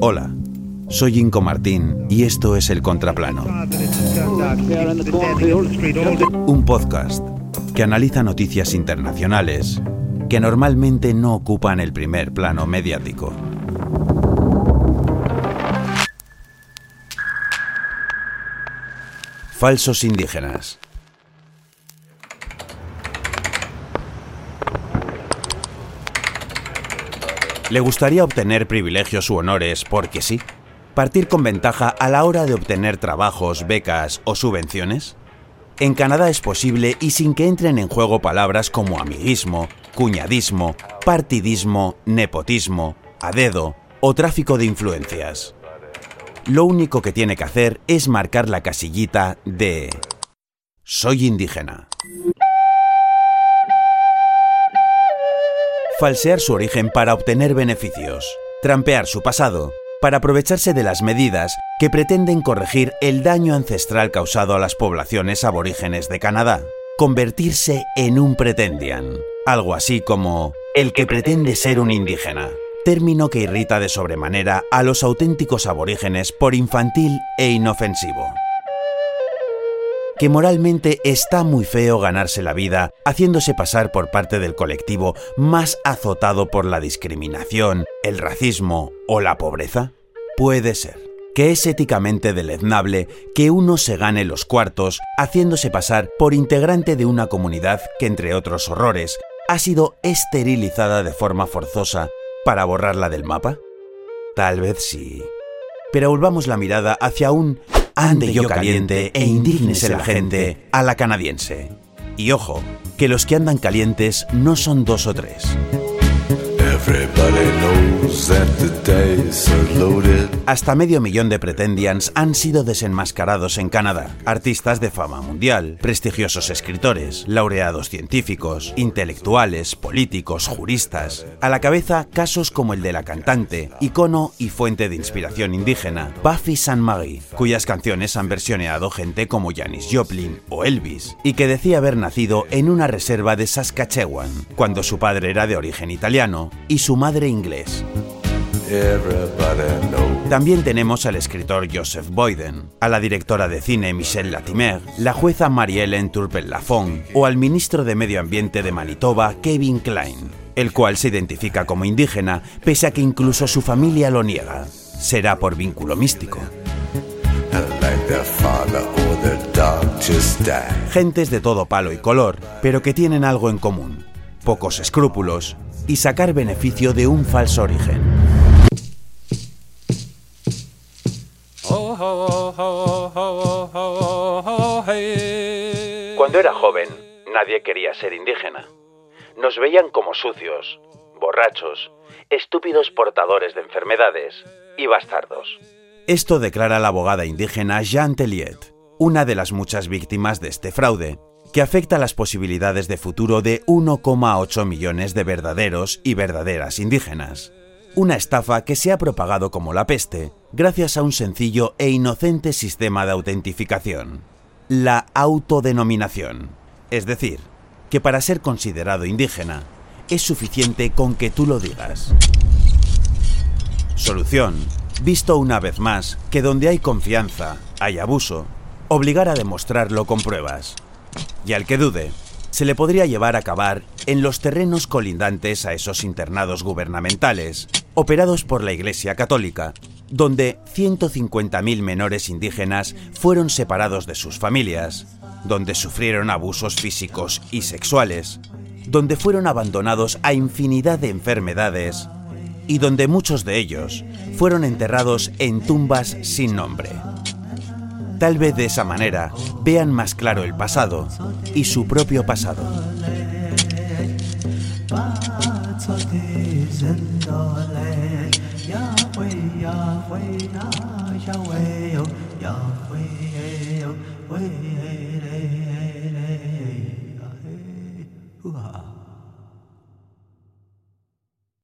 Hola, soy Inco Martín y esto es El Contraplano. Un podcast que analiza noticias internacionales que normalmente no ocupan el primer plano mediático. Falsos indígenas. ¿Le gustaría obtener privilegios u honores porque sí? ¿Partir con ventaja a la hora de obtener trabajos, becas o subvenciones? En Canadá es posible y sin que entren en juego palabras como amiguismo, cuñadismo, partidismo, nepotismo, a dedo o tráfico de influencias. Lo único que tiene que hacer es marcar la casillita de soy indígena. Falsear su origen para obtener beneficios, trampear su pasado para aprovecharse de las medidas que pretenden corregir el daño ancestral causado a las poblaciones aborígenes de Canadá, convertirse en un pretendian, algo así como el que pretende ser un indígena, término que irrita de sobremanera a los auténticos aborígenes por infantil e inofensivo que moralmente está muy feo ganarse la vida haciéndose pasar por parte del colectivo más azotado por la discriminación, el racismo o la pobreza? Puede ser. Que es éticamente deleznable que uno se gane los cuartos haciéndose pasar por integrante de una comunidad que, entre otros horrores, ha sido esterilizada de forma forzosa para borrarla del mapa? Tal vez sí. Pero volvamos la mirada hacia un ande yo caliente e indígnese la gente a la canadiense. Y ojo, que los que andan calientes no son dos o tres. Hasta medio millón de pretendians han sido desenmascarados en Canadá. Artistas de fama mundial, prestigiosos escritores, laureados científicos, intelectuales, políticos, juristas. A la cabeza casos como el de la cantante, icono y fuente de inspiración indígena, Buffy Sainte-Marie, cuyas canciones han versioneado gente como Janis Joplin o Elvis, y que decía haber nacido en una reserva de Saskatchewan, cuando su padre era de origen italiano y su madre inglés. También tenemos al escritor Joseph Boyden, a la directora de cine Michelle Latimer, la jueza Marie-Hélène Turpin-Lafont o al ministro de Medio Ambiente de Manitoba, Kevin Klein, el cual se identifica como indígena pese a que incluso su familia lo niega. Será por vínculo místico. Gentes de todo palo y color, pero que tienen algo en común. Pocos escrúpulos, y sacar beneficio de un falso origen. Cuando era joven, nadie quería ser indígena. Nos veían como sucios, borrachos, estúpidos portadores de enfermedades y bastardos. Esto declara la abogada indígena Jean Telliet, una de las muchas víctimas de este fraude, que afecta las posibilidades de futuro de 1,8 millones de verdaderos y verdaderas indígenas. Una estafa que se ha propagado como la peste gracias a un sencillo e inocente sistema de autentificación, la autodenominación. Es decir, que para ser considerado indígena es suficiente con que tú lo digas. Solución, visto una vez más que donde hay confianza, hay abuso, obligar a demostrarlo con pruebas y al que dude, se le podría llevar a acabar en los terrenos colindantes a esos internados gubernamentales, operados por la Iglesia Católica, donde 150.000 menores indígenas fueron separados de sus familias, donde sufrieron abusos físicos y sexuales, donde fueron abandonados a infinidad de enfermedades y donde muchos de ellos fueron enterrados en tumbas sin nombre. Tal vez de esa manera vean más claro el pasado y su propio pasado.